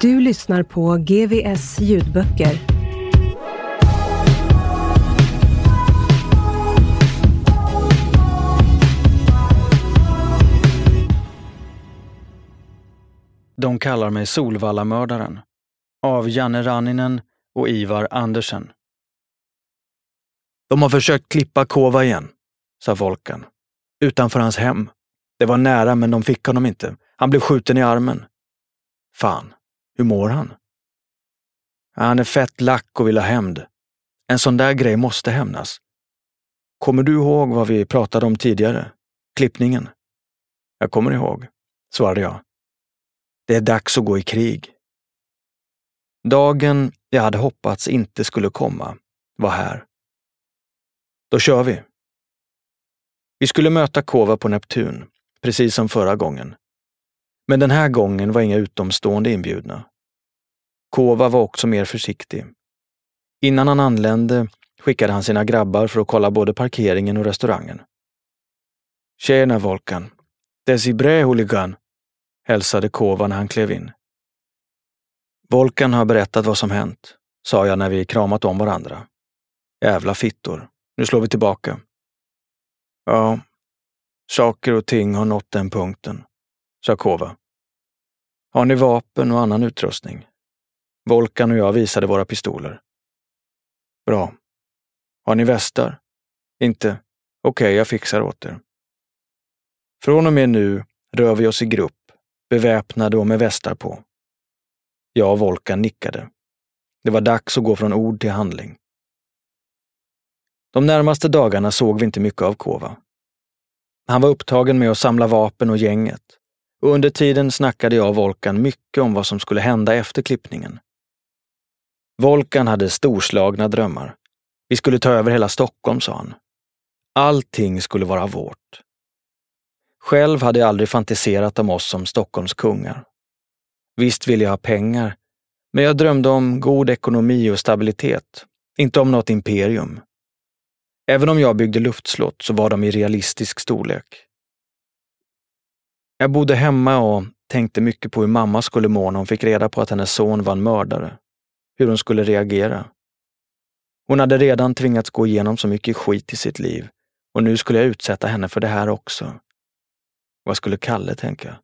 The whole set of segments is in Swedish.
Du lyssnar på GVS ljudböcker. De kallar mig Solvallamördaren. Av Janne Ranninen och Ivar Andersen. De har försökt klippa Kova igen, sa Volkan. Utanför hans hem. Det var nära, men de fick honom inte. Han blev skjuten i armen. Fan, hur mår han? Han är fett lack och vill ha hämnd. En sån där grej måste hämnas. Kommer du ihåg vad vi pratade om tidigare? Klippningen? Jag kommer ihåg, svarade jag. Det är dags att gå i krig. Dagen jag hade hoppats inte skulle komma var här. Då kör vi. Vi skulle möta Kova på Neptun, precis som förra gången. Men den här gången var inga utomstående inbjudna. Kova var också mer försiktig. Innan han anlände skickade han sina grabbar för att kolla både parkeringen och restaurangen. Tjena Volkan! Desibre huligan! hälsade Kova när han klev in. Volkan har berättat vad som hänt, sa jag när vi kramat om varandra. Jävla fittor. Nu slår vi tillbaka. Ja, saker och ting har nått den punkten, sa Kova. Har ni vapen och annan utrustning? Volkan och jag visade våra pistoler. Bra. Har ni västar? Inte? Okej, okay, jag fixar åt er. Från och med nu rör vi oss i grupp, beväpnade och med västar på. Jag och Volkan nickade. Det var dags att gå från ord till handling. De närmaste dagarna såg vi inte mycket av Kova. Han var upptagen med att samla vapen och gänget och under tiden snackade jag och Volkan mycket om vad som skulle hända efter klippningen. Volkan hade storslagna drömmar. Vi skulle ta över hela Stockholm, sa han. Allting skulle vara vårt. Själv hade jag aldrig fantiserat om oss som Stockholms kungar. Visst ville jag ha pengar, men jag drömde om god ekonomi och stabilitet, inte om något imperium. Även om jag byggde luftslott så var de i realistisk storlek. Jag bodde hemma och tänkte mycket på hur mamma skulle må när hon fick reda på att hennes son var en mördare. Hur hon skulle reagera. Hon hade redan tvingats gå igenom så mycket skit i sitt liv och nu skulle jag utsätta henne för det här också. Vad skulle Kalle tänka?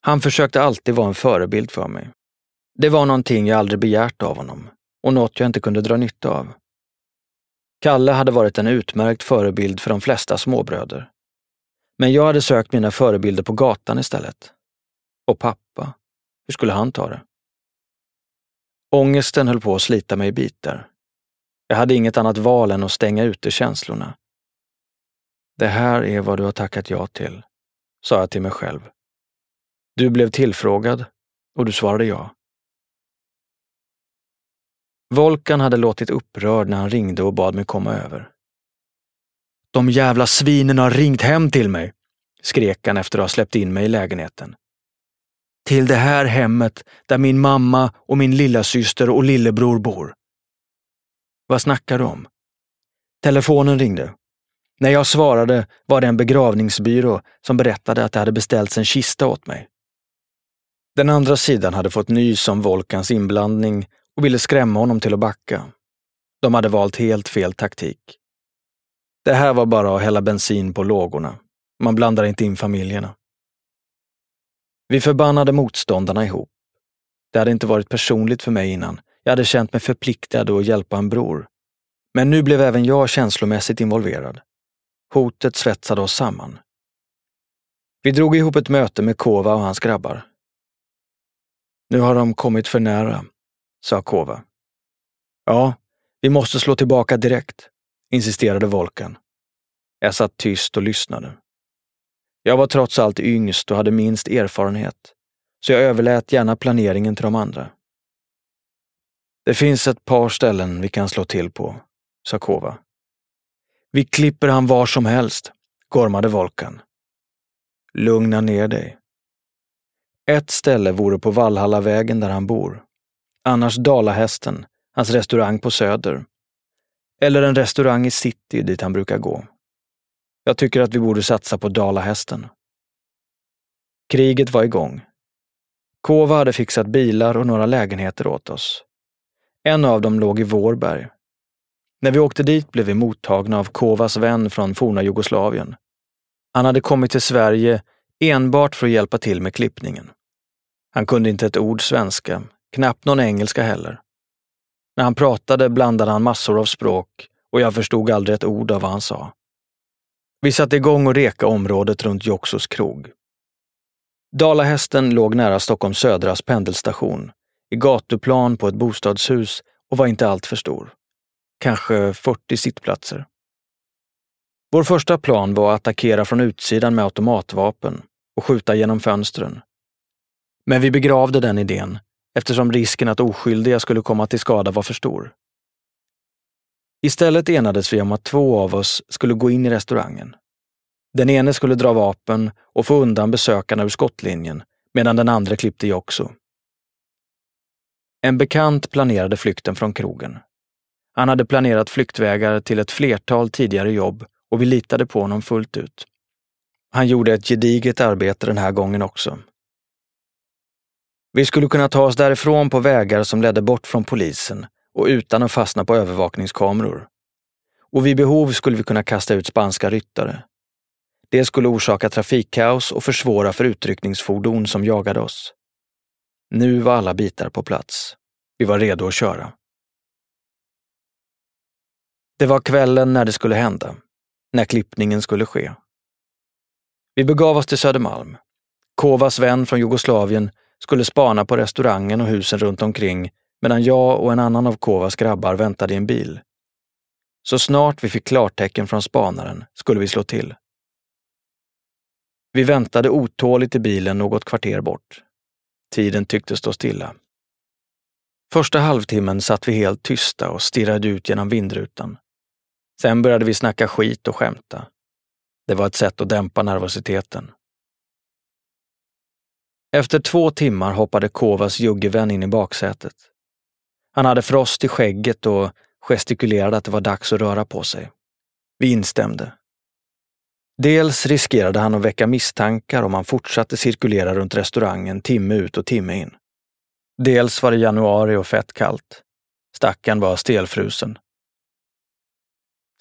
Han försökte alltid vara en förebild för mig. Det var någonting jag aldrig begärt av honom och något jag inte kunde dra nytta av. Kalle hade varit en utmärkt förebild för de flesta småbröder. Men jag hade sökt mina förebilder på gatan istället. Och pappa, hur skulle han ta det? Ångesten höll på att slita mig i bitar. Jag hade inget annat val än att stänga ute känslorna. Det här är vad du har tackat ja till, sa jag till mig själv. Du blev tillfrågad och du svarade ja. Volkan hade låtit upprörd när han ringde och bad mig komma över. De jävla svinen har ringt hem till mig, skrek han efter att ha släppt in mig i lägenheten. Till det här hemmet där min mamma och min lilla syster och lillebror bor. Vad snackar du om? Telefonen ringde. När jag svarade var det en begravningsbyrå som berättade att det hade beställts en kista åt mig. Den andra sidan hade fått nys om Volkans inblandning och ville skrämma honom till att backa. De hade valt helt fel taktik. Det här var bara att hälla bensin på lågorna. Man blandar inte in familjerna. Vi förbannade motståndarna ihop. Det hade inte varit personligt för mig innan. Jag hade känt mig förpliktad att hjälpa en bror. Men nu blev även jag känslomässigt involverad. Hotet svetsade oss samman. Vi drog ihop ett möte med Kova och hans grabbar. Nu har de kommit för nära, sa Kova. Ja, vi måste slå tillbaka direkt, insisterade Volkan. Jag satt tyst och lyssnade. Jag var trots allt yngst och hade minst erfarenhet, så jag överlät gärna planeringen till de andra. Det finns ett par ställen vi kan slå till på, sa Kova. Vi klipper han var som helst, gormade Volkan. Lugna ner dig. Ett ställe vore på Vallhallavägen där han bor. Annars Dalahästen, hans restaurang på Söder. Eller en restaurang i city dit han brukar gå. Jag tycker att vi borde satsa på Dalahästen. Kriget var igång. Kova hade fixat bilar och några lägenheter åt oss. En av dem låg i Vårberg. När vi åkte dit blev vi mottagna av Kovas vän från forna Jugoslavien. Han hade kommit till Sverige enbart för att hjälpa till med klippningen. Han kunde inte ett ord svenska, knappt någon engelska heller. När han pratade blandade han massor av språk och jag förstod aldrig ett ord av vad han sa. Vi satte igång och reka området runt Joxos krog. Dalahästen låg nära Stockholms södras pendelstation, i gatuplan på ett bostadshus och var inte alltför stor. Kanske 40 sittplatser. Vår första plan var att attackera från utsidan med automatvapen och skjuta genom fönstren. Men vi begravde den idén eftersom risken att oskyldiga skulle komma till skada var för stor. Istället enades vi om att två av oss skulle gå in i restaurangen. Den ene skulle dra vapen och få undan besökarna ur skottlinjen medan den andra klippte också. En bekant planerade flykten från krogen. Han hade planerat flyktvägar till ett flertal tidigare jobb och vi litade på honom fullt ut. Han gjorde ett gediget arbete den här gången också. Vi skulle kunna ta oss därifrån på vägar som ledde bort från polisen och utan att fastna på övervakningskameror. Och vid behov skulle vi kunna kasta ut spanska ryttare. Det skulle orsaka trafikkaos och försvåra för utryckningsfordon som jagade oss. Nu var alla bitar på plats. Vi var redo att köra. Det var kvällen när det skulle hända, när klippningen skulle ske. Vi begav oss till Södermalm. Kovas vän från Jugoslavien skulle spana på restaurangen och husen runt omkring medan jag och en annan av Kovas grabbar väntade i en bil. Så snart vi fick klartecken från spanaren skulle vi slå till. Vi väntade otåligt i bilen något kvarter bort. Tiden tycktes stå stilla. Första halvtimmen satt vi helt tysta och stirrade ut genom vindrutan. Sen började vi snacka skit och skämta. Det var ett sätt att dämpa nervositeten. Efter två timmar hoppade Kovas juggevän in i baksätet. Han hade frost i skägget och gestikulerade att det var dags att röra på sig. Vi instämde. Dels riskerade han att väcka misstankar om han fortsatte cirkulera runt restaurangen timme ut och timme in. Dels var det januari och fett kallt. Stackaren var stelfrusen.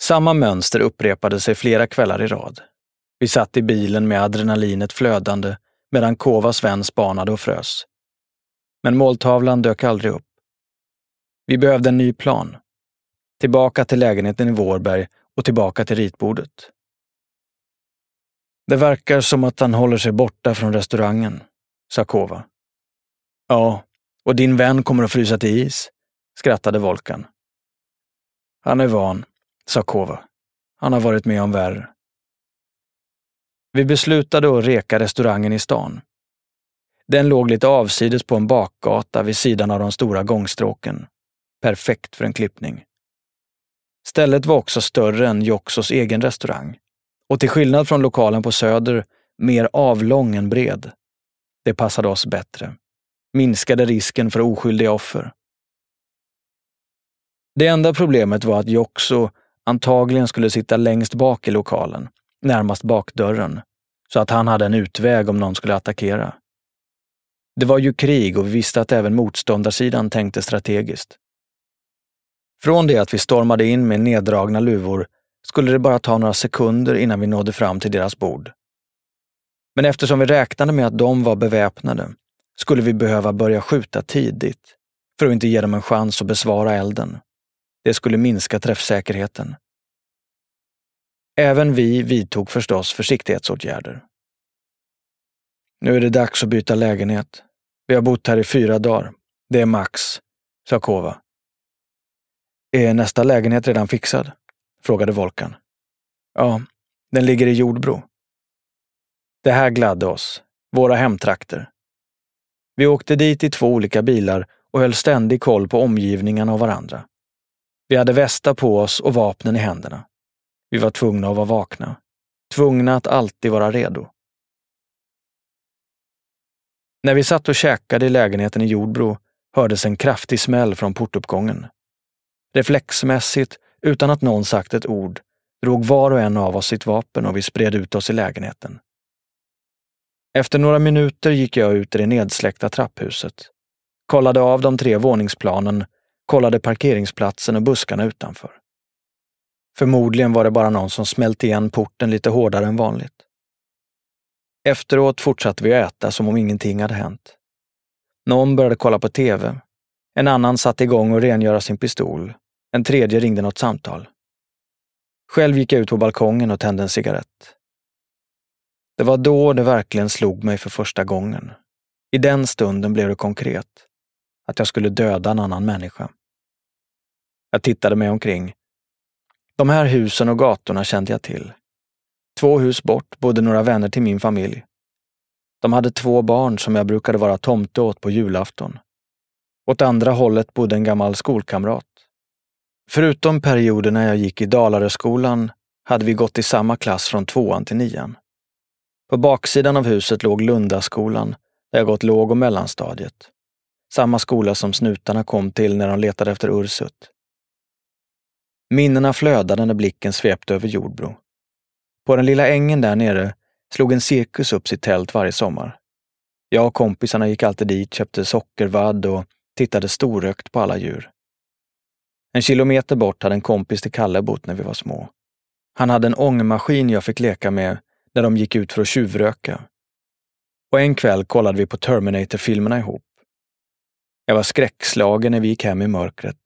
Samma mönster upprepade sig flera kvällar i rad. Vi satt i bilen med adrenalinet flödande medan Kovas vän spanade och frös. Men måltavlan dök aldrig upp. Vi behövde en ny plan. Tillbaka till lägenheten i Vårberg och tillbaka till ritbordet. Det verkar som att han håller sig borta från restaurangen, sa Kova. Ja, och din vän kommer att frysa till is, skrattade Volkan. Han är van, sa Kova. Han har varit med om värre. Vi beslutade att reka restaurangen i stan. Den låg lite avsides på en bakgata vid sidan av de stora gångstråken. Perfekt för en klippning. Stället var också större än Joxos egen restaurang och till skillnad från lokalen på Söder mer avlång än bred. Det passade oss bättre. Minskade risken för oskyldiga offer. Det enda problemet var att Joxo antagligen skulle sitta längst bak i lokalen, närmast bakdörren, så att han hade en utväg om någon skulle attackera. Det var ju krig och vi visste att även motståndarsidan tänkte strategiskt. Från det att vi stormade in med neddragna luvor skulle det bara ta några sekunder innan vi nådde fram till deras bord. Men eftersom vi räknade med att de var beväpnade skulle vi behöva börja skjuta tidigt för att inte ge dem en chans att besvara elden. Det skulle minska träffsäkerheten. Även vi vidtog förstås försiktighetsåtgärder. Nu är det dags att byta lägenhet. Vi har bott här i fyra dagar. Det är max, sa Kova. Är nästa lägenhet redan fixad? frågade Volkan. Ja, den ligger i Jordbro. Det här gladde oss, våra hemtrakter. Vi åkte dit i två olika bilar och höll ständig koll på omgivningarna och varandra. Vi hade västar på oss och vapnen i händerna. Vi var tvungna att vara vakna. Tvungna att alltid vara redo. När vi satt och käkade i lägenheten i Jordbro hördes en kraftig smäll från portuppgången. Reflexmässigt, utan att någon sagt ett ord, drog var och en av oss sitt vapen och vi spred ut oss i lägenheten. Efter några minuter gick jag ut i det nedsläckta trapphuset, kollade av de tre våningsplanen, kollade parkeringsplatsen och buskarna utanför. Förmodligen var det bara någon som smält igen porten lite hårdare än vanligt. Efteråt fortsatte vi att äta som om ingenting hade hänt. Någon började kolla på TV. En annan satte igång och rengöra sin pistol. En tredje ringde något samtal. Själv gick jag ut på balkongen och tände en cigarett. Det var då det verkligen slog mig för första gången. I den stunden blev det konkret. Att jag skulle döda en annan människa. Jag tittade mig omkring. De här husen och gatorna kände jag till. Två hus bort bodde några vänner till min familj. De hade två barn som jag brukade vara tomte åt på julafton. Åt andra hållet bodde en gammal skolkamrat. Förutom perioden när jag gick i Dalaröskolan hade vi gått i samma klass från tvåan till nian. På baksidan av huset låg Lundaskolan, där jag gått låg och mellanstadiet. Samma skola som snutarna kom till när de letade efter Ursut. Minnena flödade när blicken svepte över Jordbro. På den lilla ängen där nere slog en cirkus upp sitt tält varje sommar. Jag och kompisarna gick alltid dit, köpte sockervadd och tittade storökt på alla djur. En kilometer bort hade en kompis till Kalle bott när vi var små. Han hade en ångmaskin jag fick leka med när de gick ut för att tjuvröka. Och en kväll kollade vi på Terminator-filmerna ihop. Jag var skräckslagen när vi gick hem i mörkret,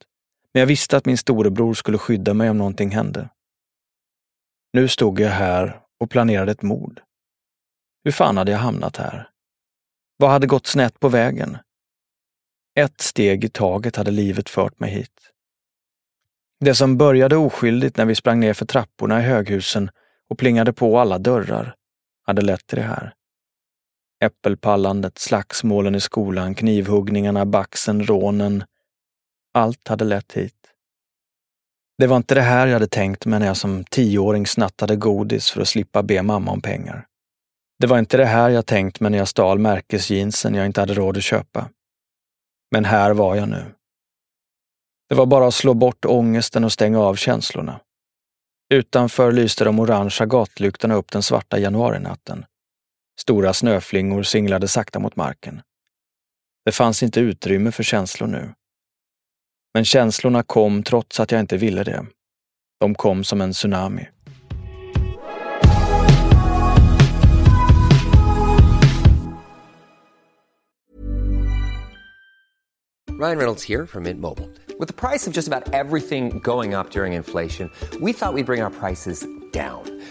men jag visste att min storebror skulle skydda mig om någonting hände. Nu stod jag här och planerade ett mord. Hur fan hade jag hamnat här? Vad hade gått snett på vägen? Ett steg i taget hade livet fört mig hit. Det som började oskyldigt när vi sprang ner för trapporna i höghusen och plingade på alla dörrar hade lett till det här. Äppelpallandet, slagsmålen i skolan, knivhuggningarna, baxen, rånen. Allt hade lett hit. Det var inte det här jag hade tänkt mig när jag som tioåring snattade godis för att slippa be mamma om pengar. Det var inte det här jag tänkt mig när jag stal märkesjeansen jag inte hade råd att köpa. Men här var jag nu. Det var bara att slå bort ångesten och stänga av känslorna. Utanför lyste de orangea gatlyktorna upp den svarta januarinatten. Stora snöflingor singlade sakta mot marken. Det fanns inte utrymme för känslor nu. Men känslorna kom trots att jag inte ville det. De kom som en tsunami. Ryan Reynolds här från Mint Mobile. Med priset på nästan allt som går upp under inflationen, trodde vi att vi skulle bring våra priser. down.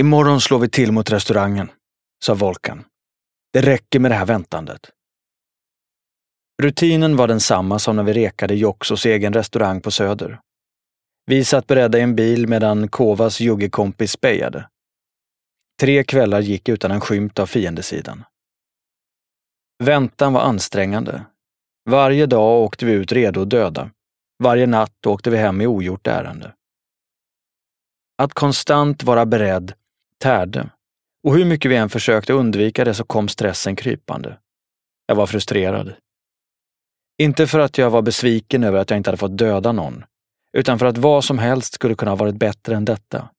Imorgon slår vi till mot restaurangen, sa Volkan. Det räcker med det här väntandet. Rutinen var densamma som när vi rekade Joksos egen restaurang på Söder. Vi satt beredda i en bil medan Kovas juggekompis spejade. Tre kvällar gick utan en skymt av fiendesidan. Väntan var ansträngande. Varje dag åkte vi ut redo att döda. Varje natt åkte vi hem i ogjort ärende. Att konstant vara beredd tärde och hur mycket vi än försökte undvika det så kom stressen krypande. Jag var frustrerad. Inte för att jag var besviken över att jag inte hade fått döda någon, utan för att vad som helst skulle kunna ha varit bättre än detta.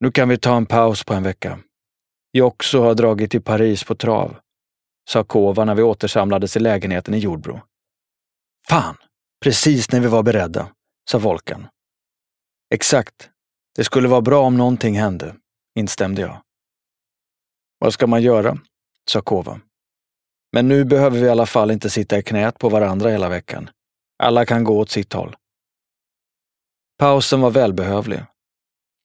Nu kan vi ta en paus på en vecka. Jag också har dragit till Paris på trav, sa Kova när vi återsamlades i lägenheten i Jordbro. Fan, precis när vi var beredda, sa Volkan. Exakt. Det skulle vara bra om någonting hände, instämde jag. Vad ska man göra? sa Kova. Men nu behöver vi i alla fall inte sitta i knät på varandra hela veckan. Alla kan gå åt sitt håll. Pausen var välbehövlig.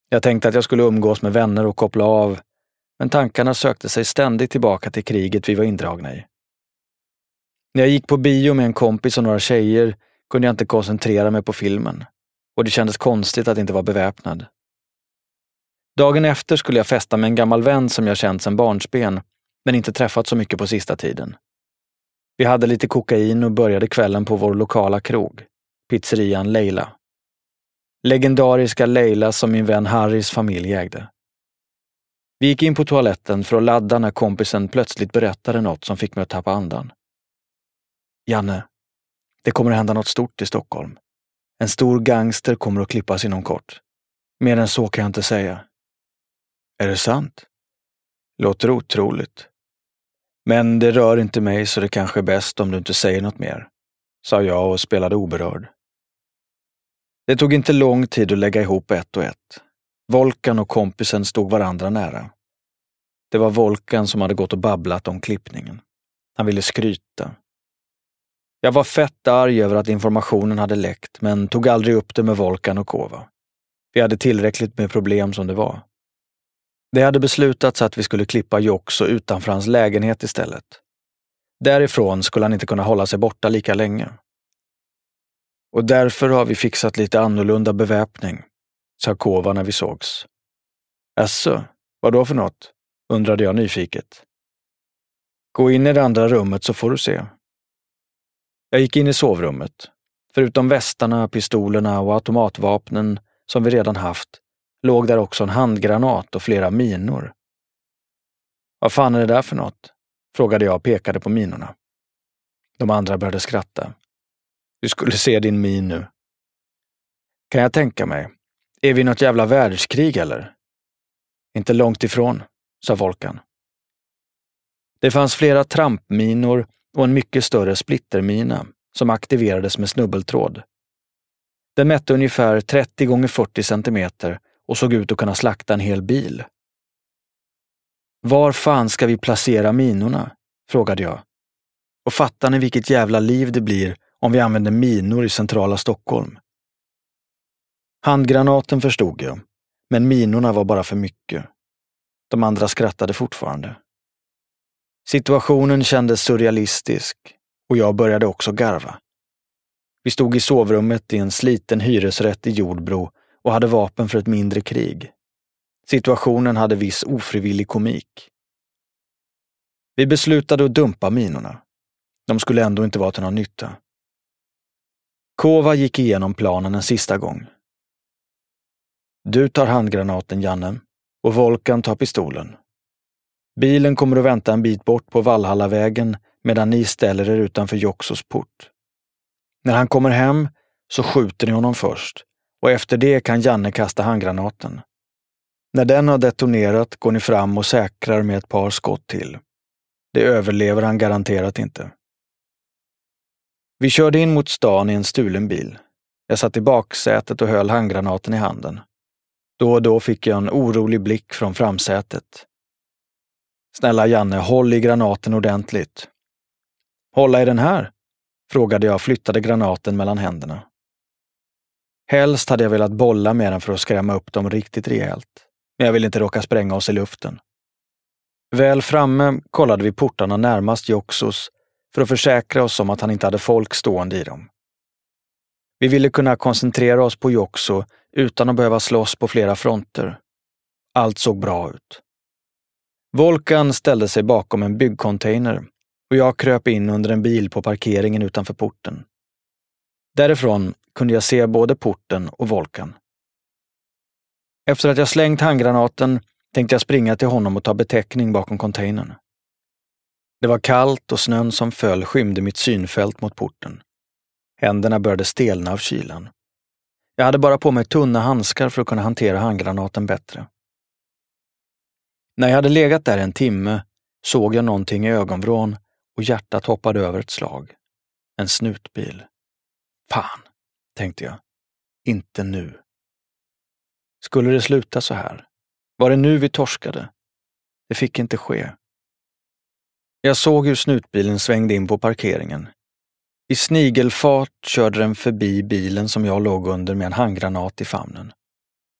Jag tänkte att jag skulle umgås med vänner och koppla av, men tankarna sökte sig ständigt tillbaka till kriget vi var indragna i. När jag gick på bio med en kompis och några tjejer kunde jag inte koncentrera mig på filmen och det kändes konstigt att inte vara beväpnad. Dagen efter skulle jag festa med en gammal vän som jag känt sedan barnsben, men inte träffat så mycket på sista tiden. Vi hade lite kokain och började kvällen på vår lokala krog, pizzerian Leila. Legendariska Leila som min vän Harrys familj ägde. Vi gick in på toaletten för att ladda när kompisen plötsligt berättade något som fick mig att tappa andan. Janne, det kommer att hända något stort i Stockholm. En stor gangster kommer att klippas inom kort. Mer än så kan jag inte säga. Är det sant? Låter otroligt. Men det rör inte mig så det kanske är bäst om du inte säger något mer, sa jag och spelade oberörd. Det tog inte lång tid att lägga ihop ett och ett. Volkan och kompisen stod varandra nära. Det var Volkan som hade gått och babblat om klippningen. Han ville skryta. Jag var fett arg över att informationen hade läckt, men tog aldrig upp det med Volkan och Kova. Vi hade tillräckligt med problem som det var. Det hade beslutats att vi skulle klippa Jokso utanför hans lägenhet istället. Därifrån skulle han inte kunna hålla sig borta lika länge. Och därför har vi fixat lite annorlunda beväpning, sa Kova när vi sågs. Jaså, vad då för något? undrade jag nyfiket. Gå in i det andra rummet så får du se. Jag gick in i sovrummet. Förutom västarna, pistolerna och automatvapnen som vi redan haft låg där också en handgranat och flera minor. Vad fan är det där för något? frågade jag och pekade på minorna. De andra började skratta. Du skulle se din min nu. Kan jag tänka mig. Är vi i något jävla världskrig eller? Inte långt ifrån, sa Volkan. Det fanns flera trampminor och en mycket större splittermina som aktiverades med snubbeltråd. Den mätte ungefär 30 gånger 40 centimeter och såg ut att kunna slakta en hel bil. Var fan ska vi placera minorna? frågade jag. Och fattar ni vilket jävla liv det blir om vi använder minor i centrala Stockholm? Handgranaten förstod jag, men minorna var bara för mycket. De andra skrattade fortfarande. Situationen kändes surrealistisk och jag började också garva. Vi stod i sovrummet i en sliten hyresrätt i Jordbro och hade vapen för ett mindre krig. Situationen hade viss ofrivillig komik. Vi beslutade att dumpa minorna. De skulle ändå inte vara till någon nytta. Kova gick igenom planen en sista gång. Du tar handgranaten, Janne, och Volkan tar pistolen. Bilen kommer att vänta en bit bort på Vallhallavägen medan ni ställer er utanför Joxos port. När han kommer hem så skjuter ni honom först och efter det kan Janne kasta handgranaten. När den har detonerat går ni fram och säkrar med ett par skott till. Det överlever han garanterat inte. Vi körde in mot stan i en stulen bil. Jag satt i baksätet och höll handgranaten i handen. Då och då fick jag en orolig blick från framsätet. Snälla Janne, håll i granaten ordentligt. Hålla i den här? frågade jag och flyttade granaten mellan händerna. Helst hade jag velat bolla med den för att skrämma upp dem riktigt rejält. men jag ville inte råka spränga oss i luften. Väl framme kollade vi portarna närmast Joxos för att försäkra oss om att han inte hade folk stående i dem. Vi ville kunna koncentrera oss på Joxo utan att behöva slåss på flera fronter. Allt såg bra ut. Volkan ställde sig bakom en byggcontainer och jag kröp in under en bil på parkeringen utanför porten. Därifrån kunde jag se både porten och Volkan. Efter att jag slängt handgranaten tänkte jag springa till honom och ta betäckning bakom containern. Det var kallt och snön som föll skymde mitt synfält mot porten. Händerna började stelna av kylan. Jag hade bara på mig tunna handskar för att kunna hantera handgranaten bättre. När jag hade legat där en timme såg jag någonting i ögonvrån och hjärtat hoppade över ett slag. En snutbil. Fan, tänkte jag. Inte nu. Skulle det sluta så här? Var det nu vi torskade? Det fick inte ske. Jag såg hur snutbilen svängde in på parkeringen. I snigelfart körde den förbi bilen som jag låg under med en handgranat i famnen.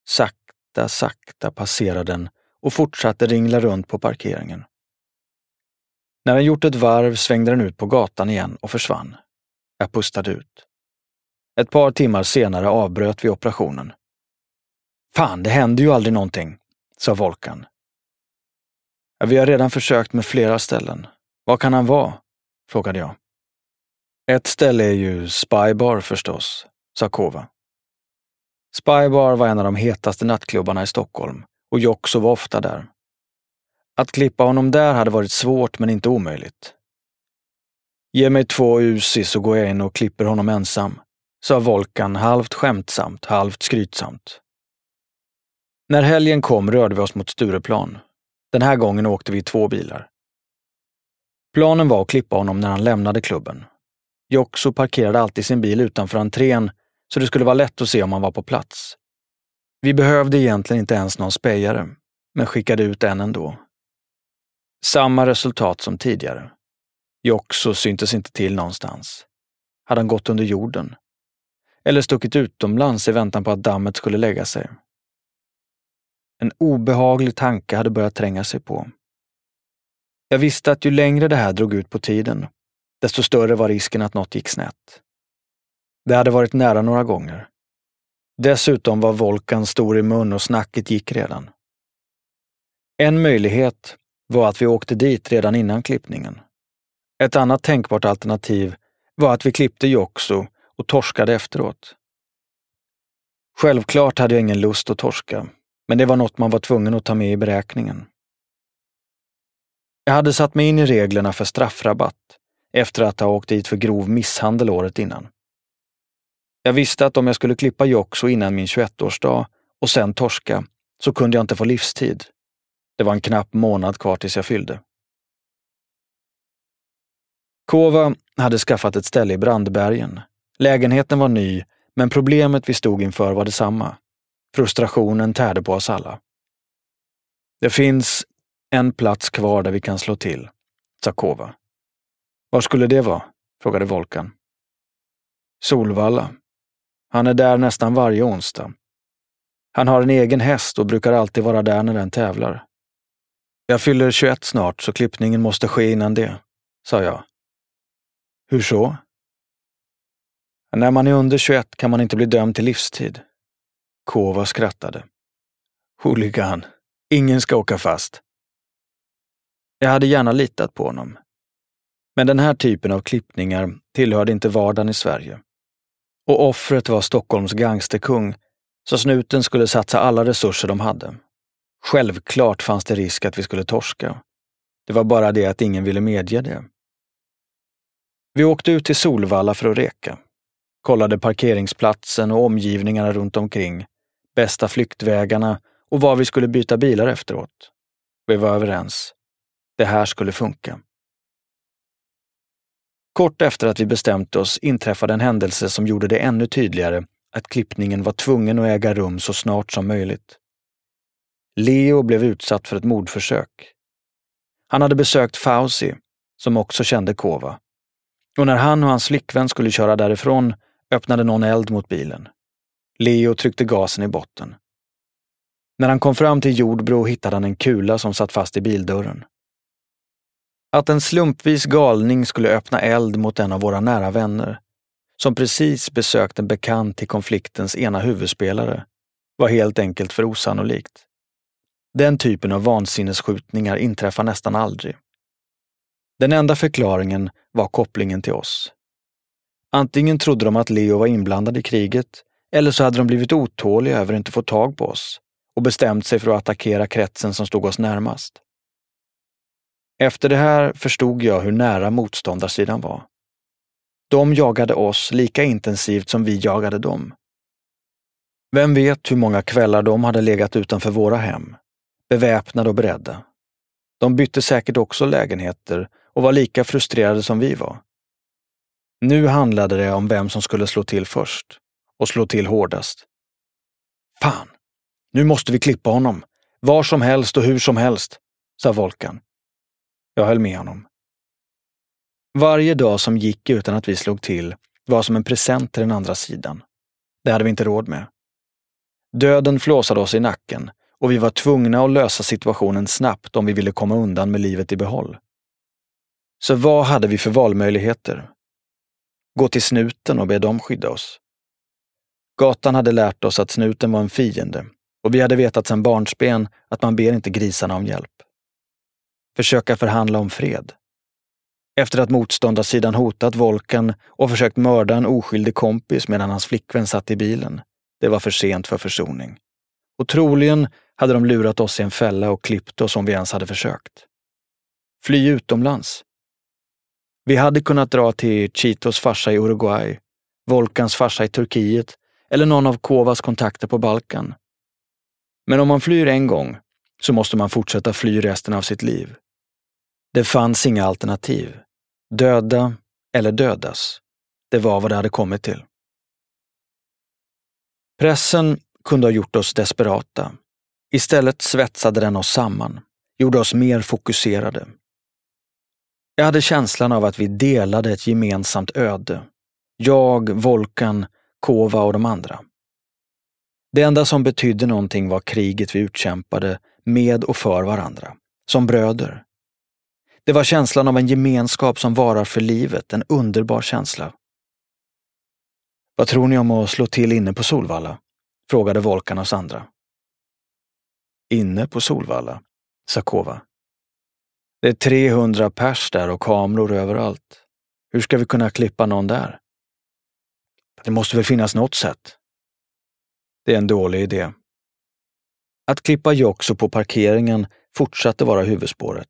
Sakta, sakta passerade den och fortsatte ringla runt på parkeringen. När den gjort ett varv svängde den ut på gatan igen och försvann. Jag pustade ut. Ett par timmar senare avbröt vi operationen. Fan, det händer ju aldrig någonting, sa Volkan. Ja, vi har redan försökt med flera ställen. Var kan han vara? frågade jag. Ett ställe är ju Spybar förstås, sa Kova. Spybar var en av de hetaste nattklubbarna i Stockholm och Joxo var ofta där. Att klippa honom där hade varit svårt men inte omöjligt. Ge mig två Uzi så går jag in och klipper honom ensam, sa Volkan halvt skämtsamt, halvt skrytsamt. När helgen kom rörde vi oss mot Stureplan. Den här gången åkte vi i två bilar. Planen var att klippa honom när han lämnade klubben. Jokso parkerade alltid sin bil utanför entrén så det skulle vara lätt att se om han var på plats. Vi behövde egentligen inte ens någon spejare, men skickade ut en ändå. Samma resultat som tidigare. Jokso syntes inte till någonstans. Hade han gått under jorden? Eller stuckit utomlands i väntan på att dammet skulle lägga sig? En obehaglig tanke hade börjat tränga sig på. Jag visste att ju längre det här drog ut på tiden, desto större var risken att något gick snett. Det hade varit nära några gånger. Dessutom var Volkan stor i mun och snacket gick redan. En möjlighet var att vi åkte dit redan innan klippningen. Ett annat tänkbart alternativ var att vi klippte Jokso och torskade efteråt. Självklart hade jag ingen lust att torska, men det var något man var tvungen att ta med i beräkningen. Jag hade satt mig in i reglerna för straffrabatt efter att ha åkt dit för grov misshandel året innan. Jag visste att om jag skulle klippa Joxo innan min 21-årsdag och sen torska så kunde jag inte få livstid. Det var en knapp månad kvar tills jag fyllde. Kova hade skaffat ett ställe i Brandbergen. Lägenheten var ny, men problemet vi stod inför var detsamma. Frustrationen tärde på oss alla. Det finns en plats kvar där vi kan slå till, sa Kova. Var skulle det vara? frågade Volkan. Solvalla. Han är där nästan varje onsdag. Han har en egen häst och brukar alltid vara där när den tävlar. Jag fyller 21 snart, så klippningen måste ske innan det, sa jag. Hur så? När man är under 21 kan man inte bli dömd till livstid. Kova skrattade. Huligan. Ingen ska åka fast. Jag hade gärna litat på honom. Men den här typen av klippningar tillhörde inte vardagen i Sverige. Och offret var Stockholms gangsterkung, så snuten skulle satsa alla resurser de hade. Självklart fanns det risk att vi skulle torska. Det var bara det att ingen ville medge det. Vi åkte ut till Solvalla för att reka. Kollade parkeringsplatsen och omgivningarna runt omkring, bästa flyktvägarna och var vi skulle byta bilar efteråt. Vi var överens. Det här skulle funka. Kort efter att vi bestämt oss inträffade en händelse som gjorde det ännu tydligare att klippningen var tvungen att äga rum så snart som möjligt. Leo blev utsatt för ett mordförsök. Han hade besökt Fauci, som också kände Kova. Och när han och hans flickvän skulle köra därifrån öppnade någon eld mot bilen. Leo tryckte gasen i botten. När han kom fram till Jordbro hittade han en kula som satt fast i bildörren. Att en slumpvis galning skulle öppna eld mot en av våra nära vänner, som precis besökt en bekant till konfliktens ena huvudspelare, var helt enkelt för osannolikt. Den typen av vansinnesskjutningar inträffar nästan aldrig. Den enda förklaringen var kopplingen till oss. Antingen trodde de att Leo var inblandad i kriget, eller så hade de blivit otåliga över att inte få tag på oss och bestämt sig för att attackera kretsen som stod oss närmast. Efter det här förstod jag hur nära motståndarsidan var. De jagade oss lika intensivt som vi jagade dem. Vem vet hur många kvällar de hade legat utanför våra hem, beväpnade och beredda. De bytte säkert också lägenheter och var lika frustrerade som vi var. Nu handlade det om vem som skulle slå till först och slå till hårdast. Fan, nu måste vi klippa honom. Var som helst och hur som helst, sa Volkan. Jag höll med honom. Varje dag som gick utan att vi slog till var som en present till den andra sidan. Det hade vi inte råd med. Döden flåsade oss i nacken och vi var tvungna att lösa situationen snabbt om vi ville komma undan med livet i behåll. Så vad hade vi för valmöjligheter? Gå till snuten och be dem skydda oss. Gatan hade lärt oss att snuten var en fiende och vi hade vetat sedan barnsben att man ber inte grisarna om hjälp. Försöka förhandla om fred. Efter att motståndarsidan hotat Volkan och försökt mörda en oskyldig kompis medan hans flickvän satt i bilen. Det var för sent för försoning. Och troligen hade de lurat oss i en fälla och klippt oss om vi ens hade försökt. Fly utomlands. Vi hade kunnat dra till Chitos farsa i Uruguay, Volkans farsa i Turkiet eller någon av Kovas kontakter på Balkan. Men om man flyr en gång så måste man fortsätta fly resten av sitt liv. Det fanns inga alternativ. Döda eller dödas. Det var vad det hade kommit till. Pressen kunde ha gjort oss desperata. Istället svetsade den oss samman, gjorde oss mer fokuserade. Jag hade känslan av att vi delade ett gemensamt öde. Jag, Volkan, Kova och de andra. Det enda som betydde någonting var kriget vi utkämpade med och för varandra, som bröder. Det var känslan av en gemenskap som varar för livet, en underbar känsla. Vad tror ni om att slå till inne på Solvalla? frågade Volkan oss andra. Inne på Solvalla, sa Kova. Det är 300 pers där och kameror överallt. Hur ska vi kunna klippa någon där? Det måste väl finnas något sätt? Det är en dålig idé. Att klippa Joxo på parkeringen fortsatte vara huvudspåret.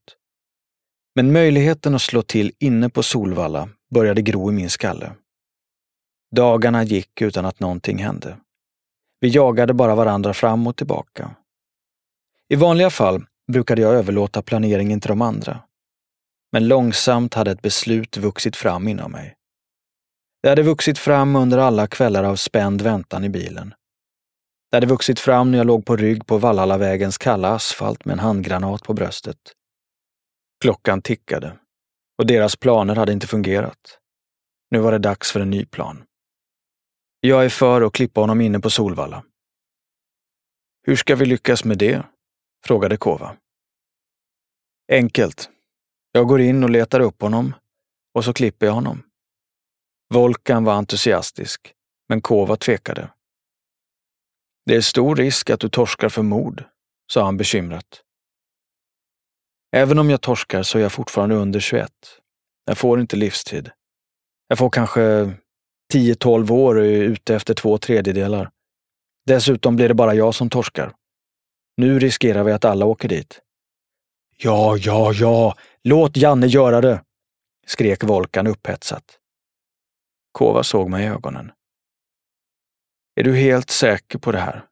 Men möjligheten att slå till inne på Solvalla började gro i min skalle. Dagarna gick utan att någonting hände. Vi jagade bara varandra fram och tillbaka. I vanliga fall brukade jag överlåta planeringen till de andra. Men långsamt hade ett beslut vuxit fram inom mig. Det hade vuxit fram under alla kvällar av spänd väntan i bilen. Det hade vuxit fram när jag låg på rygg på Vallhallavägens kalla asfalt med en handgranat på bröstet. Klockan tickade och deras planer hade inte fungerat. Nu var det dags för en ny plan. Jag är för att klippa honom inne på Solvalla. Hur ska vi lyckas med det? Frågade Kova. Enkelt. Jag går in och letar upp honom och så klipper jag honom. Volkan var entusiastisk, men Kova tvekade. Det är stor risk att du torskar för mord, sa han bekymrat. Även om jag torskar så är jag fortfarande under 21. Jag får inte livstid. Jag får kanske 10-12 år och är ute efter två tredjedelar. Dessutom blir det bara jag som torskar. Nu riskerar vi att alla åker dit. Ja, ja, ja, låt Janne göra det, skrek Volkan upphetsat. Kova såg mig i ögonen. Är du helt säker på det här?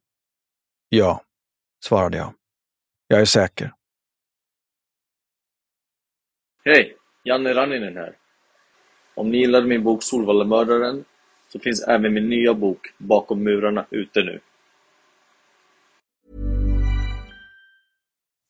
Ja, svarade jag. Jag är säker. Hej! Janne Ranninen här. Om ni gillade min bok Solvallemördaren så finns även min nya bok Bakom murarna ute nu.